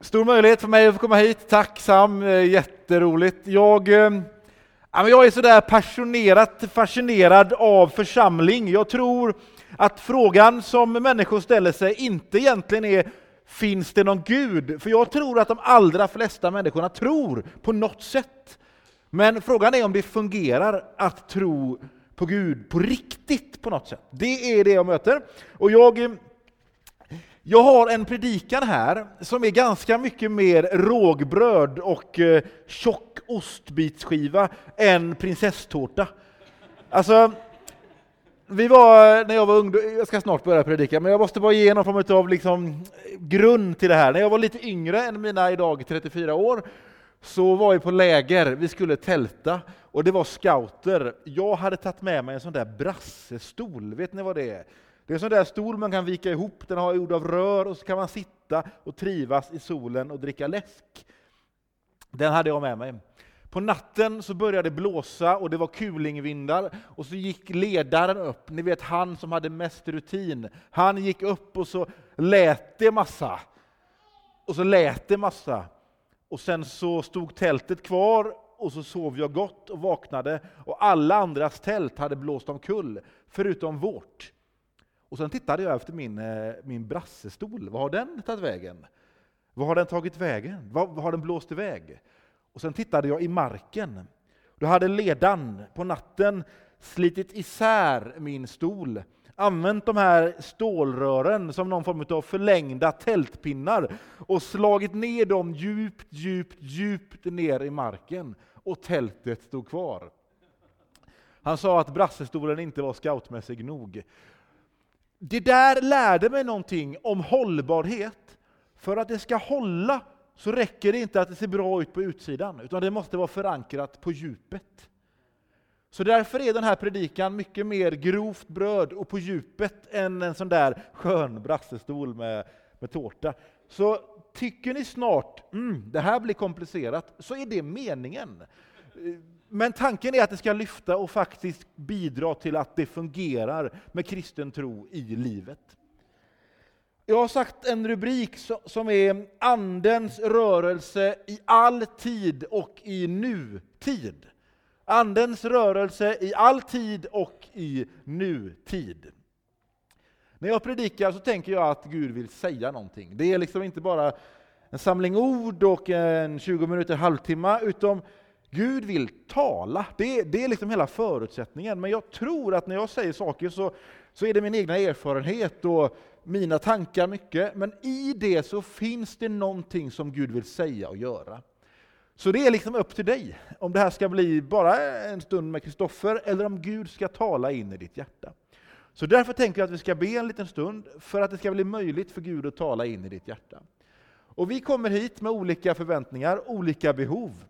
Stor möjlighet för mig att få komma hit. Tack Sam, eh, jätteroligt. Jag, eh, jag är sådär passionerat fascinerad av församling. Jag tror att frågan som människor ställer sig inte egentligen är Finns det någon Gud? För jag tror att de allra flesta människorna tror på något sätt. Men frågan är om det fungerar att tro på Gud på riktigt på något sätt. Det är det jag möter. Och jag eh, jag har en predikan här som är ganska mycket mer rågbröd och eh, tjock ostbitsskiva än prinsesstårta. Alltså, vi var, eh, när jag var ung, jag ska snart börja predika, men jag måste bara ge någon form av liksom, grund till det här. När jag var lite yngre än mina idag 34 år, så var vi på läger, vi skulle tälta, och det var scouter. Jag hade tagit med mig en sån där brassestol, vet ni vad det är? Det är en sån där stol man kan vika ihop, den har gjord av rör och så kan man sitta och trivas i solen och dricka läsk. Den hade jag med mig. På natten så började det blåsa och det var kulingvindar och så gick ledaren upp, ni vet han som hade mest rutin. Han gick upp och så lät det massa. Och så lät det massa. Och sen så stod tältet kvar och så sov jag gott och vaknade och alla andras tält hade blåst omkull, förutom vårt. Och sen tittade jag efter min, eh, min brassestol. Vad har den tagit vägen? Vad har den tagit vägen? Vad, vad har den blåst iväg? Och sen tittade jag i marken. Då hade ledan på natten slitit isär min stol, använt de här stålrören som någon form av förlängda tältpinnar och slagit ner dem djupt, djupt, djupt ner i marken. Och tältet stod kvar. Han sa att brassestolen inte var scoutmässig nog. Det där lärde mig någonting om hållbarhet. För att det ska hålla så räcker det inte att det ser bra ut på utsidan, utan det måste vara förankrat på djupet. Så därför är den här predikan mycket mer grovt bröd och på djupet än en sån där skön brassestol med, med tårta. Så tycker ni snart, mm, det här blir komplicerat, så är det meningen. Men tanken är att det ska lyfta och faktiskt bidra till att det fungerar med kristen tro i livet. Jag har sagt en rubrik som är Andens rörelse i all tid och i nutid. Andens rörelse i all tid och i nutid. När jag predikar så tänker jag att Gud vill säga någonting. Det är liksom inte bara en samling ord och en 20 minuter, halvtimme, utan Gud vill tala, det, det är liksom hela förutsättningen. Men jag tror att när jag säger saker så, så är det min egna erfarenhet och mina tankar mycket. Men i det så finns det någonting som Gud vill säga och göra. Så det är liksom upp till dig, om det här ska bli bara en stund med Kristoffer eller om Gud ska tala in i ditt hjärta. Så därför tänker jag att vi ska be en liten stund för att det ska bli möjligt för Gud att tala in i ditt hjärta. Och vi kommer hit med olika förväntningar, olika behov.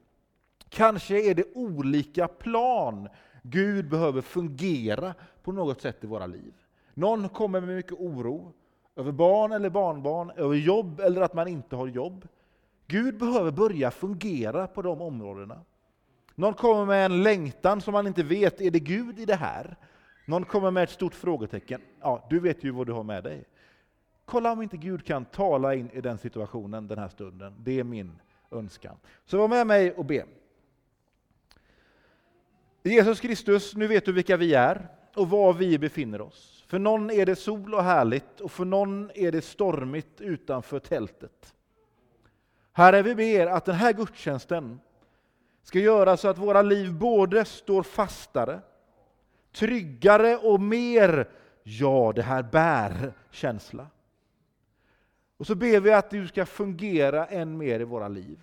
Kanske är det olika plan Gud behöver fungera på något sätt i våra liv. Någon kommer med mycket oro över barn eller barnbarn, över jobb eller att man inte har jobb. Gud behöver börja fungera på de områdena. Någon kommer med en längtan som man inte vet, är det Gud i det här? Någon kommer med ett stort frågetecken. Ja, du vet ju vad du har med dig. Kolla om inte Gud kan tala in i den situationen den här stunden. Det är min önskan. Så var med mig och be. Jesus Kristus, nu vet du vilka vi är och var vi befinner oss. För någon är det sol och härligt och för någon är det stormigt utanför tältet. Herre, vi ber att den här gudstjänsten ska göra så att våra liv både står fastare, tryggare och mer ja, det här bär känsla. Och så ber vi att du ska fungera än mer i våra liv.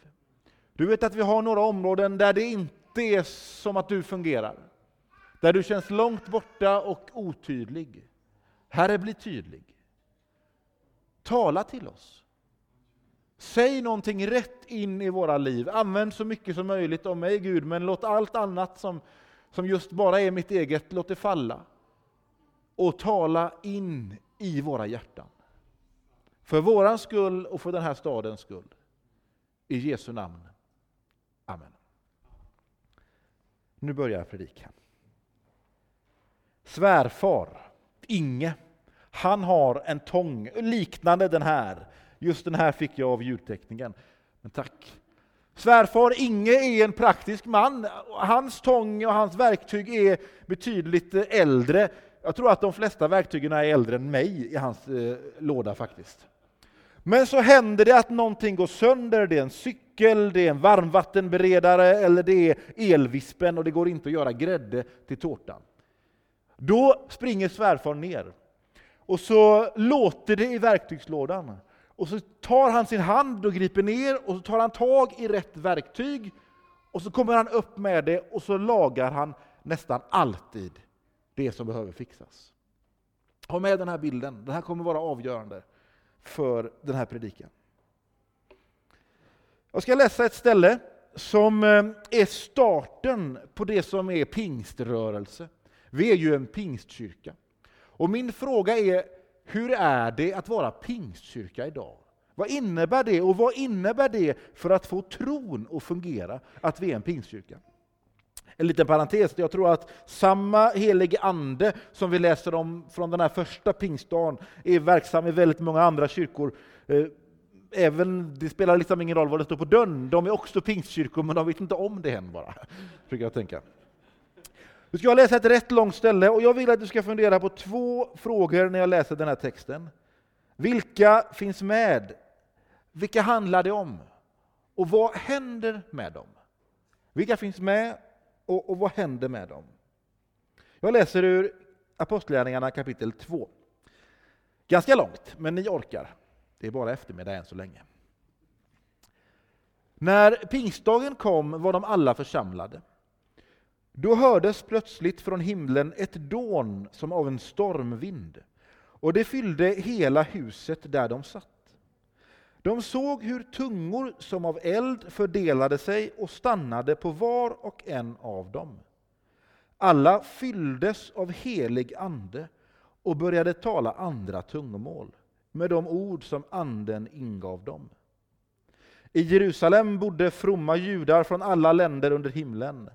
Du vet att vi har några områden där det inte det är som att du fungerar. Där du känns långt borta och otydlig. Herre, bli tydlig. Tala till oss. Säg någonting rätt in i våra liv. Använd så mycket som möjligt om mig, Gud, men låt allt annat som, som just bara är mitt eget, låt det falla. Och tala in i våra hjärtan. För våran skull och för den här stadens skull. I Jesu namn. Amen. Nu börjar jag predika. Svärfar, Inge, han har en tång liknande den här. Just den här fick jag av ljudteknikern. Men tack. Svärfar Inge är en praktisk man. Hans tång och hans verktyg är betydligt eh, äldre. Jag tror att de flesta verktygen är äldre än mig i hans eh, låda faktiskt. Men så händer det att någonting går sönder, det är en cykel, det är en varmvattenberedare eller det är elvispen och det går inte att göra grädde till tårtan. Då springer svärfar ner och så låter det i verktygslådan. Och så tar han sin hand och griper ner och så tar han tag i rätt verktyg och så kommer han upp med det och så lagar han nästan alltid det som behöver fixas. Ha med den här bilden, den här kommer vara avgörande för den här predikan. Jag ska läsa ett ställe som eh, är starten på det som är pingströrelse. Vi är ju en pingstkyrka. Och min fråga är, hur är det att vara pingstkyrka idag? Vad innebär det och vad innebär det för att få tron att fungera, att vi är en pingstkyrka? En liten parentes, jag tror att samma helige ande som vi läser om från den här första pingstdagen är verksam i väldigt många andra kyrkor. Eh, Även, det spelar liksom ingen roll vad det står på dörren, de är också pingstkyrkor men de vet inte om det än bara. Brukar jag tänka. Nu ska jag läsa ett rätt långt ställe och jag vill att du ska fundera på två frågor när jag läser den här texten. Vilka finns med? Vilka handlar det om? Och vad händer med dem? Vilka finns med och, och vad händer med dem? Jag läser ur Apostlagärningarna kapitel 2. Ganska långt, men ni orkar. Det är bara eftermiddag än så länge. När pingstdagen kom var de alla församlade. Då hördes plötsligt från himlen ett dån som av en stormvind, och det fyllde hela huset där de satt. De såg hur tungor som av eld fördelade sig och stannade på var och en av dem. Alla fylldes av helig ande och började tala andra tungomål med de ord som anden ingav dem. I Jerusalem bodde fromma judar från alla länder under himlen.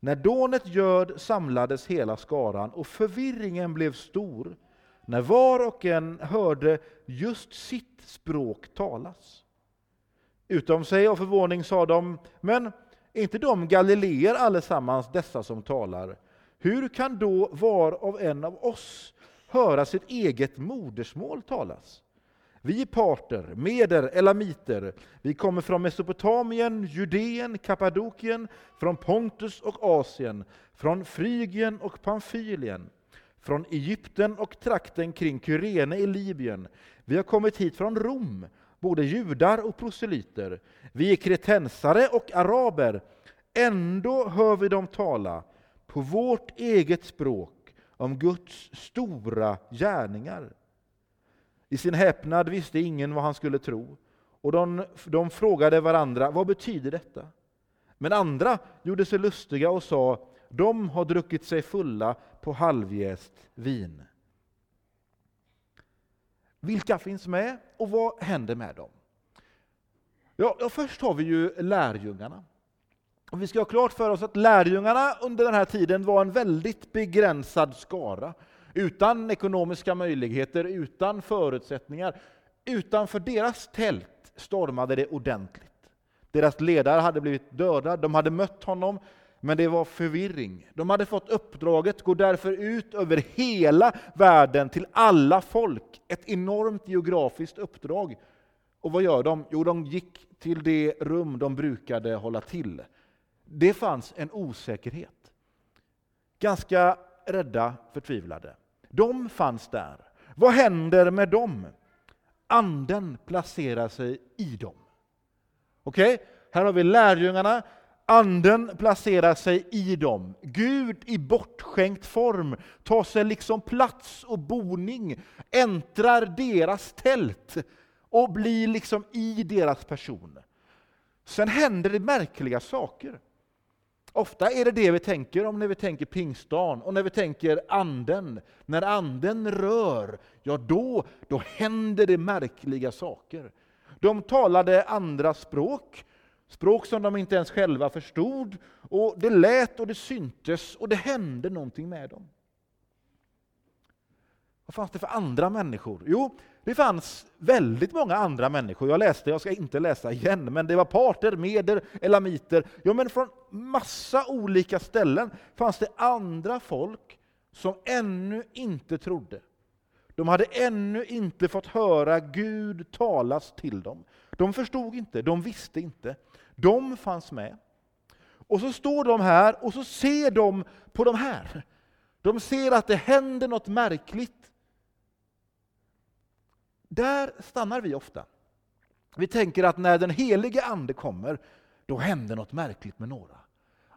När dånet göd samlades hela skaran och förvirringen blev stor när var och en hörde just sitt språk talas. Utom sig av förvåning sa de, men är inte de galileer allesammans dessa som talar? Hur kan då var och en av oss höra sitt eget modersmål talas? Vi är parter, meder, elamiter. Vi kommer från Mesopotamien, Judeen, Kappadokien, från Pontus och Asien, från Frygien och Pamfylien, från Egypten och trakten kring Kyrene i Libyen. Vi har kommit hit från Rom, både judar och proselyter. Vi är kretensare och araber. Ändå hör vi dem tala på vårt eget språk om Guds stora gärningar. I sin häpnad visste ingen vad han skulle tro, och de, de frågade varandra, vad betyder detta? Men andra gjorde sig lustiga och sa, de har druckit sig fulla på halvjäst vin. Vilka finns med och vad händer med dem? Ja, först har vi ju lärjungarna. Och vi ska ha klart för oss att lärjungarna under den här tiden var en väldigt begränsad skara utan ekonomiska möjligheter, utan förutsättningar. Utanför deras tält stormade det ordentligt. Deras ledare hade blivit dödad, de hade mött honom, men det var förvirring. De hade fått uppdraget, gå därför ut över hela världen till alla folk. Ett enormt geografiskt uppdrag. Och vad gör de? Jo, de gick till det rum de brukade hålla till. Det fanns en osäkerhet. Ganska rädda, förtvivlade. De fanns där. Vad händer med dem? Anden placerar sig i dem. Okej, okay? här har vi lärjungarna. Anden placerar sig i dem. Gud i bortskänkt form tar sig liksom plats och boning, äntrar deras tält och blir liksom i deras person. Sen händer det märkliga saker. Ofta är det det vi tänker om när vi tänker pingstdagen och när vi tänker anden. När anden rör, ja då, då händer det märkliga saker. De talade andra språk, språk som de inte ens själva förstod. Och Det lät och det syntes och det hände någonting med dem. Vad fanns det för andra människor? Jo, det fanns väldigt många andra människor. Jag läste, jag ska inte läsa igen, men det var parter, meder, elamiter. Ja, men från massa olika ställen fanns det andra folk som ännu inte trodde. De hade ännu inte fått höra Gud talas till dem. De förstod inte, de visste inte. De fanns med. Och så står de här och så ser de på de här. De ser att det händer något märkligt. Där stannar vi ofta. Vi tänker att när den helige Ande kommer, då händer något märkligt med några.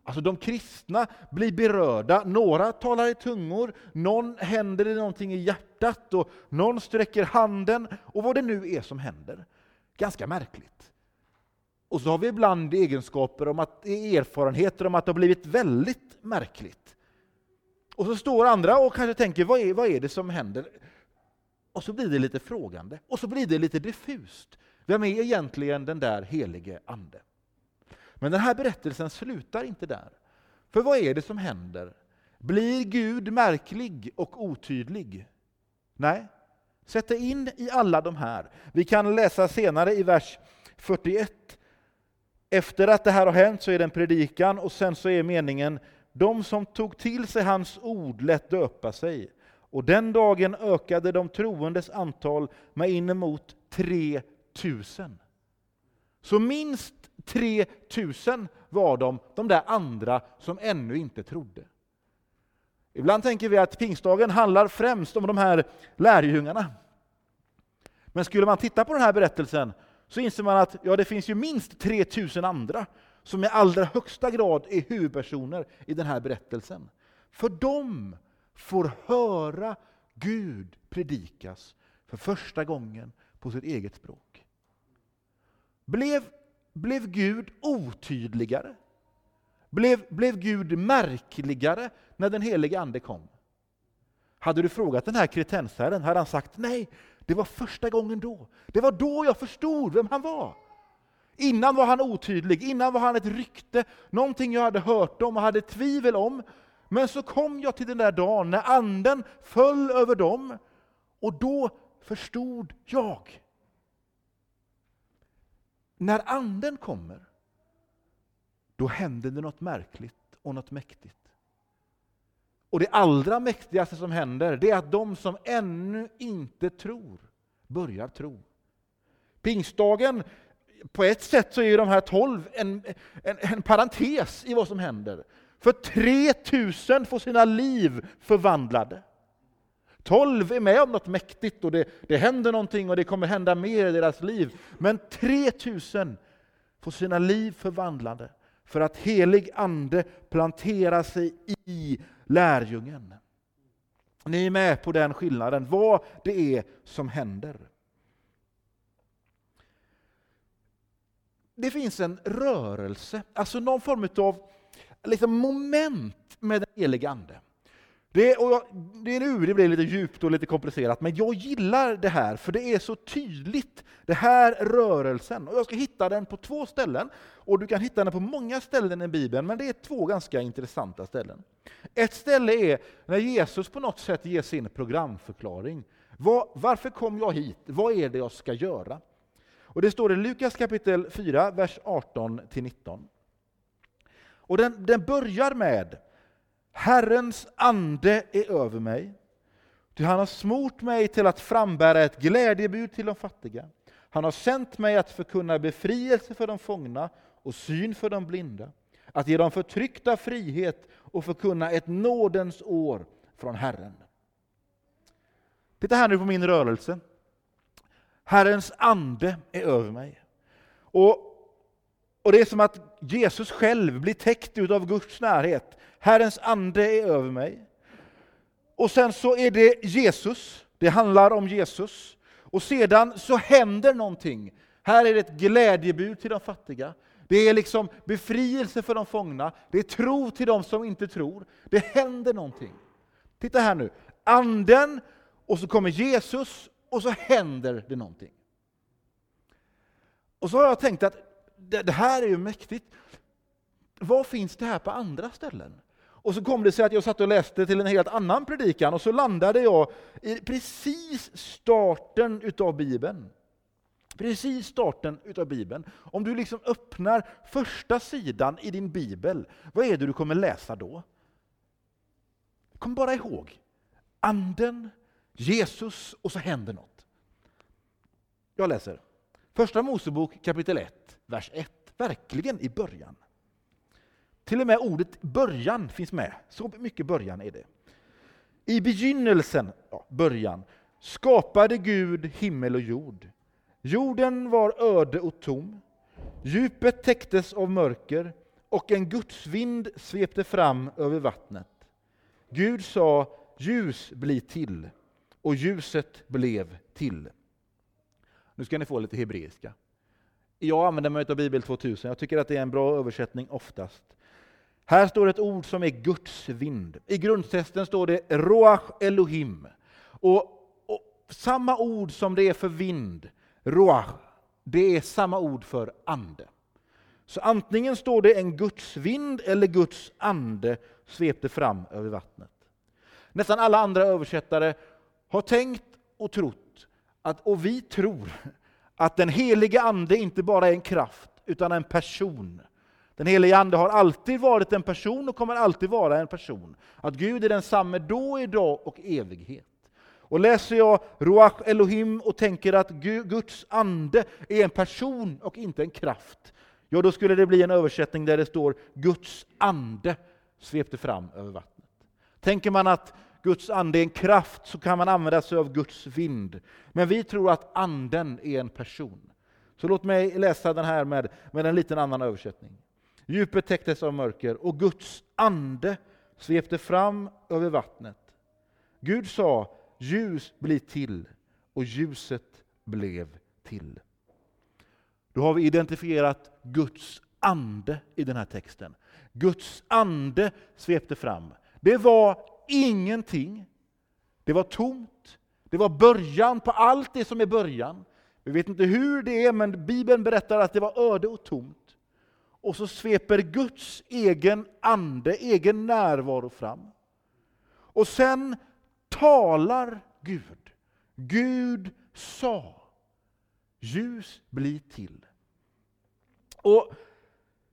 Alltså de kristna blir berörda, några talar i tungor, någon händer det någonting i hjärtat och någon sträcker handen och vad det nu är som händer. Ganska märkligt. Och så har vi ibland egenskaper om att, erfarenheter om att det har blivit väldigt märkligt. Och så står andra och kanske tänker, vad är, vad är det som händer? Och så blir det lite frågande, och så blir det lite diffust. Vem är egentligen den där helige Ande? Men den här berättelsen slutar inte där. För vad är det som händer? Blir Gud märklig och otydlig? Nej, sätt dig in i alla de här. Vi kan läsa senare i vers 41. Efter att det här har hänt så är det en predikan och sen så är meningen de som tog till sig hans ord lät döpa sig. Och den dagen ökade de troendes antal med inemot 3000. Så minst 3000 var de, de där andra som ännu inte trodde. Ibland tänker vi att pingstdagen handlar främst om de här lärjungarna. Men skulle man titta på den här berättelsen så inser man att ja, det finns ju minst 3000 andra som i allra högsta grad är huvudpersoner i den här berättelsen. För dem får höra Gud predikas för första gången på sitt eget språk. Blev, blev Gud otydligare? Blev, blev Gud märkligare när den helige Ande kom? Hade du frågat den här kretensherren hade han sagt nej, det var första gången då. Det var då jag förstod vem han var. Innan var han otydlig, innan var han ett rykte, någonting jag hade hört om och hade tvivel om. Men så kom jag till den där dagen när anden föll över dem och då förstod jag. När anden kommer, då händer det något märkligt och något mäktigt. Och det allra mäktigaste som händer, det är att de som ännu inte tror, börjar tro. Pingstdagen, på ett sätt så är de här tolv en, en, en parentes i vad som händer. För 3000 får sina liv förvandlade. Tolv är med om något mäktigt och det, det händer någonting och det kommer hända mer i deras liv. Men 3000 får sina liv förvandlade för att helig ande planterar sig i lärjungen. Ni är med på den skillnaden, vad det är som händer. Det finns en rörelse, alltså någon form av liksom moment med den helige Ande. Det, och jag, det, nu det blir lite djupt och lite komplicerat, men jag gillar det här, för det är så tydligt, den här rörelsen. Och jag ska hitta den på två ställen, och du kan hitta den på många ställen i Bibeln, men det är två ganska intressanta ställen. Ett ställe är när Jesus på något sätt ger sin programförklaring. Var, varför kom jag hit? Vad är det jag ska göra? Och Det står i Lukas kapitel 4, vers 18-19. Och den, den börjar med Herrens ande är över mig, ty han har smort mig till att frambära ett glädjebud till de fattiga. Han har sänt mig att förkunna befrielse för de fångna och syn för de blinda, att ge de förtryckta frihet och förkunna ett nådens år från Herren. Titta här nu på min rörelse. Herrens ande är över mig. Och och det är som att Jesus själv blir täckt av Guds närhet. Herrens ande är över mig. Och sen så är det Jesus, det handlar om Jesus. Och sedan så händer någonting. Här är det ett glädjebud till de fattiga. Det är liksom befrielse för de fångna. Det är tro till de som inte tror. Det händer någonting. Titta här nu. Anden, och så kommer Jesus, och så händer det någonting. Och så har jag tänkt att det, det här är ju mäktigt. Vad finns det här på andra ställen? Och så kom det sig att jag satt och läste till en helt annan predikan och så landade jag i precis starten utav Bibeln. Precis starten utav Bibeln. Om du liksom öppnar första sidan i din bibel, vad är det du kommer läsa då? Kom bara ihåg, anden, Jesus och så händer något. Jag läser. Första Mosebok kapitel 1, vers 1. Verkligen i början. Till och med ordet början finns med. Så mycket början är det. I begynnelsen, ja, början, skapade Gud himmel och jord. Jorden var öde och tom. Djupet täcktes av mörker och en gudsvind svepte fram över vattnet. Gud sa ljus bli till och ljuset blev till. Nu ska ni få lite hebreiska. Jag använder mig av Bibel 2000, jag tycker att det är en bra översättning oftast. Här står ett ord som är Guds vind. I grundtexten står det Roach Elohim. Och, och, samma ord som det är för vind, Roach, det är samma ord för ande. Så antingen står det en Guds vind eller Guds ande svepte fram över vattnet. Nästan alla andra översättare har tänkt och trott, att, och vi tror, att den helige Ande inte bara är en kraft, utan en person. Den helige Ande har alltid varit en person och kommer alltid vara en person. Att Gud är densamme då, idag och evighet. Och läser jag Ruach Elohim och tänker att Guds ande är en person och inte en kraft, ja då skulle det bli en översättning där det står Guds ande svepte fram över vattnet. Tänker man att Guds ande är en kraft så kan man använda sig av Guds vind. Men vi tror att anden är en person. Så låt mig läsa den här med, med en liten annan översättning. Djupet täcktes av mörker och Guds ande svepte fram över vattnet. Gud sa ljus bli till och ljuset blev till. Då har vi identifierat Guds ande i den här texten. Guds ande svepte fram. Det var ingenting. Det var tomt. Det var början på allt det som är början. Vi vet inte hur det är, men Bibeln berättar att det var öde och tomt. Och så sveper Guds egen ande, egen närvaro fram. Och sen talar Gud. Gud sa, ljus blir till. Och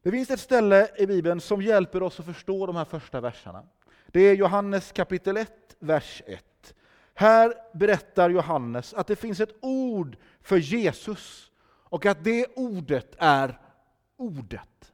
Det finns ett ställe i Bibeln som hjälper oss att förstå de här första verserna. Det är Johannes kapitel 1, vers 1. Här berättar Johannes att det finns ett ord för Jesus och att det ordet är Ordet.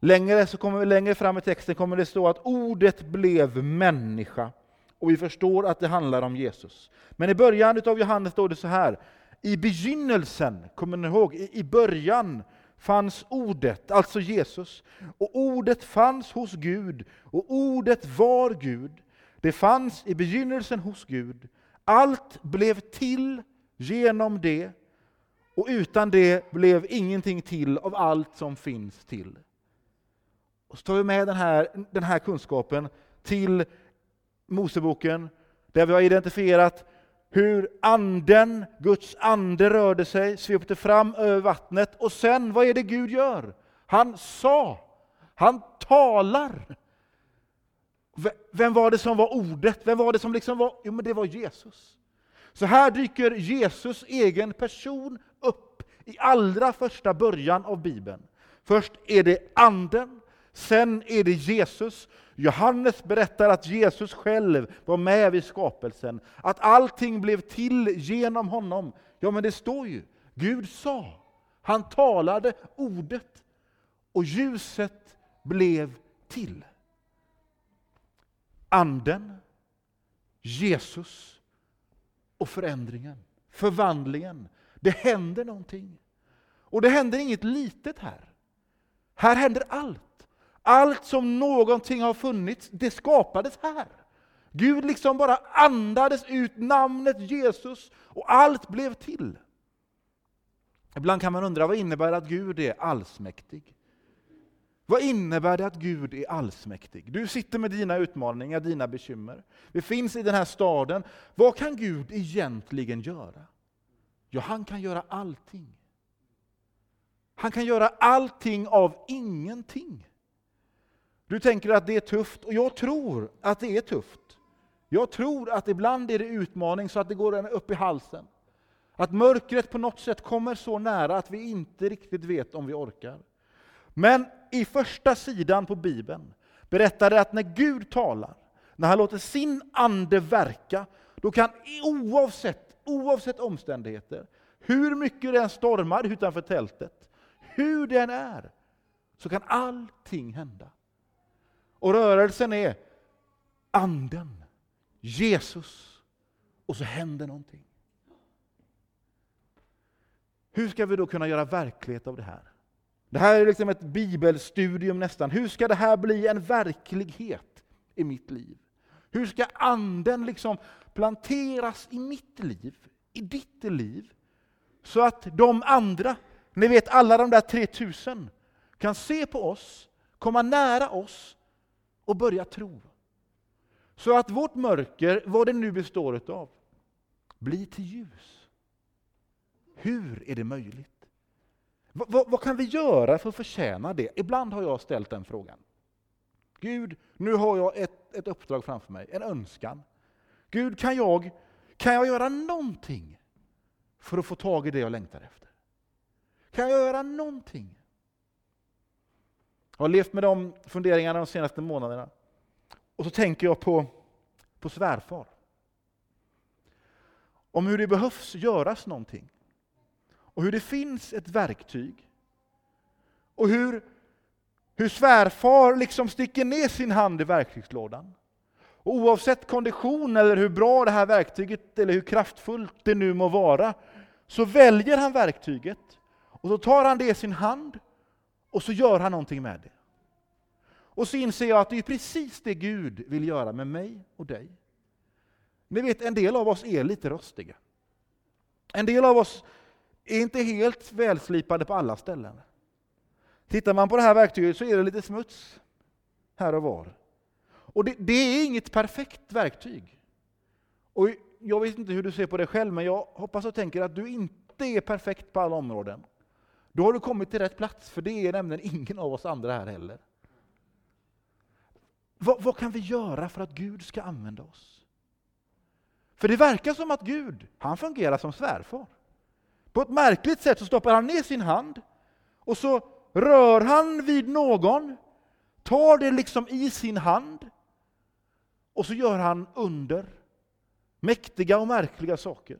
Längre, så kommer, längre fram i texten kommer det stå att Ordet blev människa och vi förstår att det handlar om Jesus. Men i början av Johannes står det så här, i begynnelsen, kommer ni ihåg, i början fanns ordet, alltså Jesus. Och ordet fanns hos Gud, och ordet var Gud. Det fanns i begynnelsen hos Gud. Allt blev till genom det, och utan det blev ingenting till av allt som finns till. Och så tar vi med den här, den här kunskapen till Moseboken, där vi har identifierat hur anden, Guds ande rörde sig, svepte fram över vattnet och sen, vad är det Gud gör? Han sa, han talar. Vem var det som var ordet? Vem var det som liksom var? Jo, men det var Jesus. Så här dyker Jesus egen person upp i allra första början av Bibeln. Först är det anden, sen är det Jesus, Johannes berättar att Jesus själv var med vid skapelsen, att allting blev till genom honom. Ja, men det står ju, Gud sa, han talade ordet och ljuset blev till. Anden, Jesus och förändringen, förvandlingen. Det händer någonting. Och det händer inget litet här. Här händer allt. Allt som någonting har funnits, det skapades här. Gud liksom bara andades ut namnet Jesus och allt blev till. Ibland kan man undra vad innebär det att Gud är allsmäktig? Vad innebär det att Gud är allsmäktig? Du sitter med dina utmaningar, dina bekymmer. Vi finns i den här staden. Vad kan Gud egentligen göra? Ja, han kan göra allting. Han kan göra allting av ingenting. Du tänker att det är tufft, och jag tror att det är tufft. Jag tror att ibland är det utmaning så att det går upp i halsen. Att mörkret på något sätt kommer så nära att vi inte riktigt vet om vi orkar. Men i första sidan på Bibeln berättar det att när Gud talar, när han låter sin ande verka, då kan oavsett, oavsett omständigheter, hur mycket det än stormar utanför tältet, hur den är, så kan allting hända. Och rörelsen är anden, Jesus, och så händer någonting. Hur ska vi då kunna göra verklighet av det här? Det här är liksom ett bibelstudium nästan. Hur ska det här bli en verklighet i mitt liv? Hur ska anden liksom planteras i mitt liv, i ditt liv? Så att de andra, ni vet alla de där 3000, kan se på oss, komma nära oss och börja tro. Så att vårt mörker, vad det nu består av, blir till ljus. Hur är det möjligt? Vad, vad, kan vi göra för att förtjäna det? Ibland har jag ställt den frågan. Gud, nu har jag ett, ett uppdrag framför mig, en önskan. Gud, kan jag, kan jag göra någonting för att få tag i det jag längtar efter? Kan jag göra någonting? Jag har levt med de funderingarna de senaste månaderna. Och så tänker jag på, på svärfar. Om hur det behövs göras någonting. Och hur det finns ett verktyg. Och hur, hur svärfar liksom sticker ner sin hand i verktygslådan. Och oavsett kondition eller hur bra det här verktyget eller hur kraftfullt det nu må vara, så väljer han verktyget och så tar han det i sin hand och så gör han någonting med det. Och så inser jag att det är precis det Gud vill göra med mig och dig. Ni vet, en del av oss är lite rostiga. En del av oss är inte helt välslipade på alla ställen. Tittar man på det här verktyget så är det lite smuts här och var. Och det, det är inget perfekt verktyg. Och jag vet inte hur du ser på det själv, men jag hoppas och tänker att du inte är perfekt på alla områden. Då har du kommit till rätt plats, för det är nämligen ingen av oss andra här heller. Vad, vad, kan vi göra för att Gud ska använda oss? För det verkar som att Gud, han fungerar som svärfar. På ett märkligt sätt så stoppar han ner sin hand och så rör han vid någon, tar det liksom i sin hand och så gör han under. Mäktiga och märkliga saker.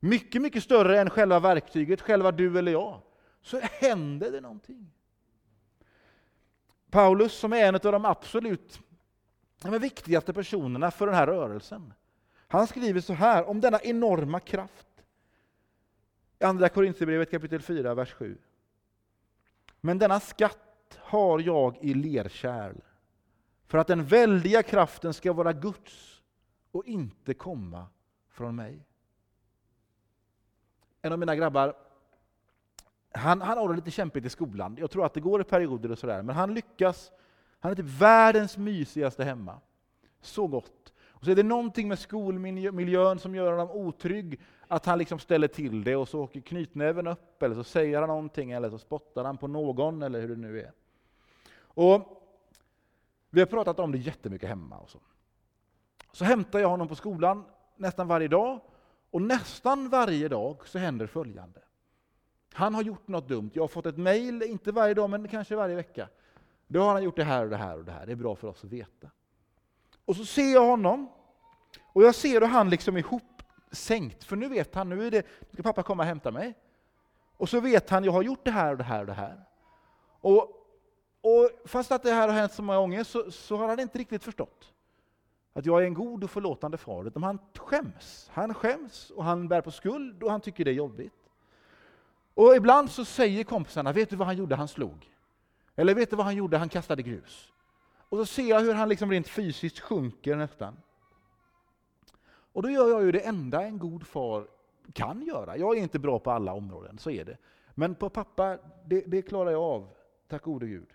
Mycket, mycket större än själva verktyget, själva du eller jag. Så händer det någonting. Paulus, som är en av de absolut de viktigaste personerna för den här rörelsen, han skriver så här om denna enorma kraft. I Andra Korinthierbrevet kapitel 4, vers 7. Men denna skatt har jag i lerkärl, för att den väldiga kraften ska vara Guds och inte komma från mig. En av mina grabbar, han, han har det lite kämpigt i skolan. Jag tror att det går i perioder och sådär, men han lyckas. Han är typ världens mysigaste hemma. Så gott. Och så är det någonting med skolmiljön som gör honom otrygg, att han liksom ställer till det och så åker knytnäven upp, eller så säger han någonting, eller så spottar han på någon, eller hur det nu är. Och Vi har pratat om det jättemycket hemma. Och så. så hämtar jag honom på skolan nästan varje dag, och nästan varje dag så händer följande. Han har gjort något dumt. Jag har fått ett mejl, inte varje dag, men kanske varje vecka. Då har han gjort det här och det här och det här. Det är bra för oss att veta. Och så ser jag honom, och jag ser hur han liksom är ihopsänkt, för nu vet han, nu är det, ska pappa komma och hämta mig. Och så vet han, jag har gjort det här och det här och det här. Och, och fast att det här har hänt så många gånger så, så har han inte riktigt förstått att jag är en god och förlåtande far, utan han skäms. Han skäms och han bär på skuld och han tycker det är jobbigt. Och ibland så säger kompisarna, vet du vad han gjorde? Han slog. Eller vet du vad han gjorde? Han kastade grus. Och så ser jag hur han liksom rent fysiskt sjunker nästan. Och då gör jag ju det enda en god far kan göra. Jag är inte bra på alla områden, så är det. Men på pappa, det, det klarar jag av, tack gode Gud.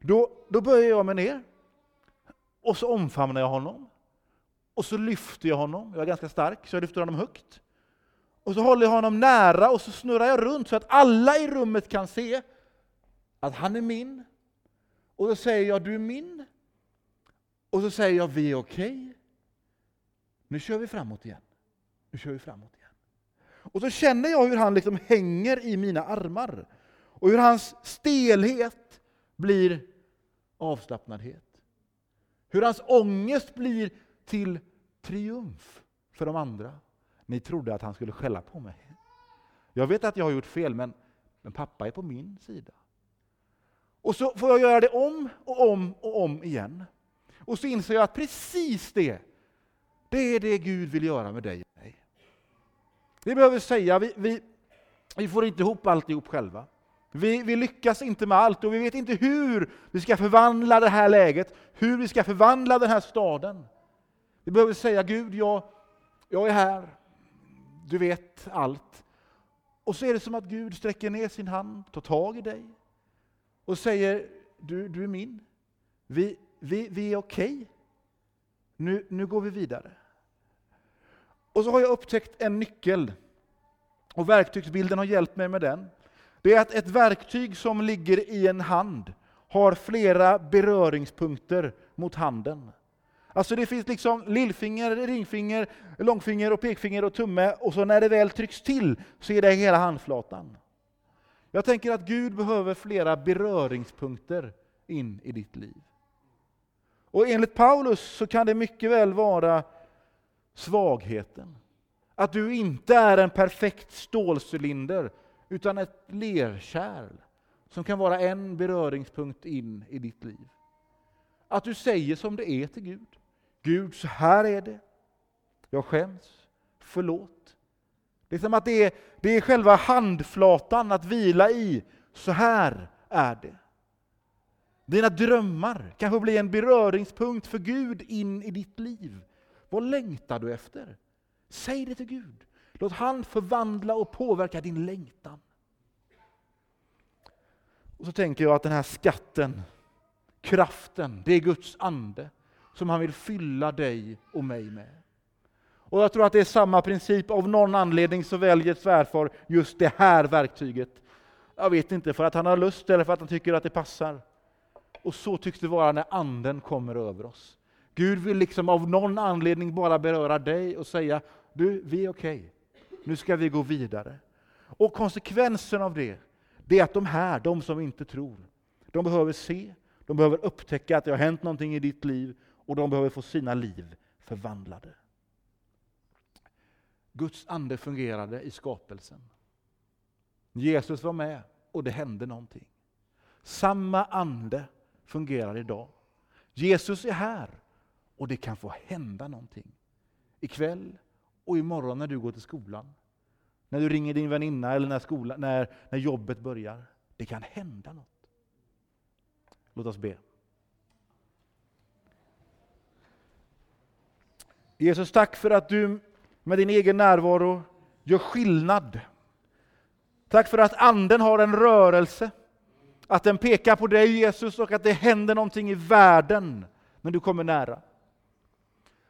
Då, då böjer jag mig ner, och så omfamnar jag honom. Och så lyfter jag honom, jag är ganska stark, så jag lyfter honom högt. Och så håller jag honom nära och så snurrar jag runt så att alla i rummet kan se att han är min Och så säger jag du är min. Och så säger jag vi är okej. Okay. Nu kör vi framåt igen. Nu kör vi framåt igen. Och så känner jag hur han liksom hänger i mina armar. Och hur hans stelhet blir avslappnadhet. Hur hans ångest blir till triumf för de andra. Ni trodde att han skulle skälla på mig. Jag vet att jag har gjort fel, men, men pappa är på min sida. Och så får jag göra det om och om och om igen. Och så inser jag att precis det, det är det Gud vill göra med dig och mig. Vi behöver säga, vi, vi, vi får inte ihop alltihop själva. Vi, vi, lyckas inte med allt och vi vet inte hur vi ska förvandla det här läget, hur vi ska förvandla den här staden. Vi behöver säga Gud, jag, jag är här, du vet allt. Och så är det som att Gud sträcker ner sin hand, tar tag i dig och säger, du, du är min. Vi, vi, vi är okej. Okay. Nu, nu går vi vidare. Och så har jag upptäckt en nyckel. Och verktygsbilden har hjälpt mig med den. Det är att ett verktyg som ligger i en hand har flera beröringspunkter mot handen. Alltså det finns liksom lillfinger, ringfinger, långfinger och pekfinger och tumme och så när det väl trycks till så är det hela handflatan. Jag tänker att Gud behöver flera beröringspunkter in i ditt liv. Och enligt Paulus så kan det mycket väl vara svagheten. Att du inte är en perfekt stålcylinder utan ett lerkärl som kan vara en beröringspunkt in i ditt liv. Att du säger som det är till Gud. Gud, så här är det. Jag skäms. Förlåt. Det är som att det är, det är själva handflatan att vila i. Så här är det. Dina drömmar kanske blir en beröringspunkt för Gud in i ditt liv. Vad längtar du efter? Säg det till Gud. Låt han förvandla och påverka din längtan. Och så tänker jag att den här skatten, kraften, det är Guds ande som han vill fylla dig och mig med. Och jag tror att det är samma princip. Av någon anledning så väljer svärfar just det här verktyget. Jag vet inte, för att han har lust eller för att han tycker att det passar. Och så tycks det vara när anden kommer över oss. Gud vill liksom av någon anledning bara beröra dig och säga, du, vi är okej. Okay. Nu ska vi gå vidare. Och konsekvensen av det, det är att de här, de som inte tror, de behöver se, de behöver upptäcka att det har hänt någonting i ditt liv och de behöver få sina liv förvandlade. Guds ande fungerade i skapelsen. Jesus var med och det hände någonting. Samma ande fungerar idag. Jesus är här och det kan få hända någonting. Ikväll och imorgon när du går till skolan. När du ringer din väninna eller när, skolan, när, när jobbet börjar. Det kan hända något. Låt oss be. Jesus, tack för att du med din egen närvaro gör skillnad. Tack för att Anden har en rörelse, att den pekar på dig Jesus och att det händer någonting i världen när du kommer nära.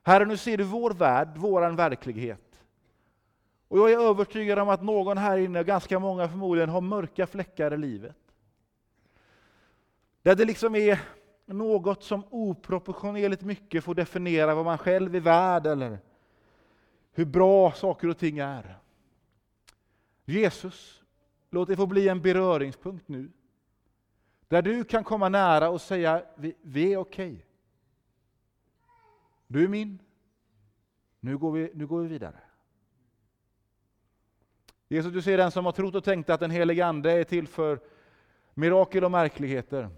Herre, nu ser du vår värld, vår verklighet. Och jag är övertygad om att någon här inne, ganska många förmodligen, har mörka fläckar i livet. Där det liksom är något som oproportionerligt mycket får definiera vad man själv är värd eller hur bra saker och ting är. Jesus, låt det få bli en beröringspunkt nu. Där du kan komma nära och säga, vi, vi är okej. Okay. Du är min. Nu går, vi, nu går vi vidare. Jesus, du ser den som har trott och tänkt att den helige Ande är till för mirakel och märkligheter.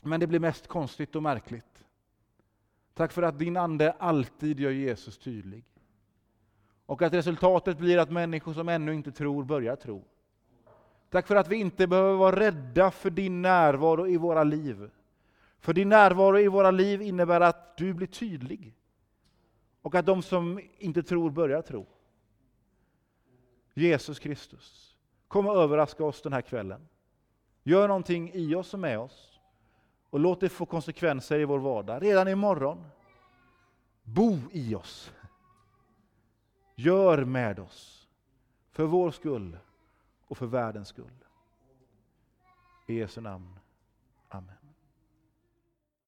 Men det blir mest konstigt och märkligt. Tack för att din Ande alltid gör Jesus tydlig. Och att resultatet blir att människor som ännu inte tror börjar tro. Tack för att vi inte behöver vara rädda för din närvaro i våra liv. För din närvaro i våra liv innebär att du blir tydlig. Och att de som inte tror börjar tro. Jesus Kristus, kom och överraska oss den här kvällen. Gör någonting i oss och med oss. Och låt det få konsekvenser i vår vardag. Redan imorgon. Bo i oss. Gör med oss. För vår skull och för världens skull. I Jesu namn.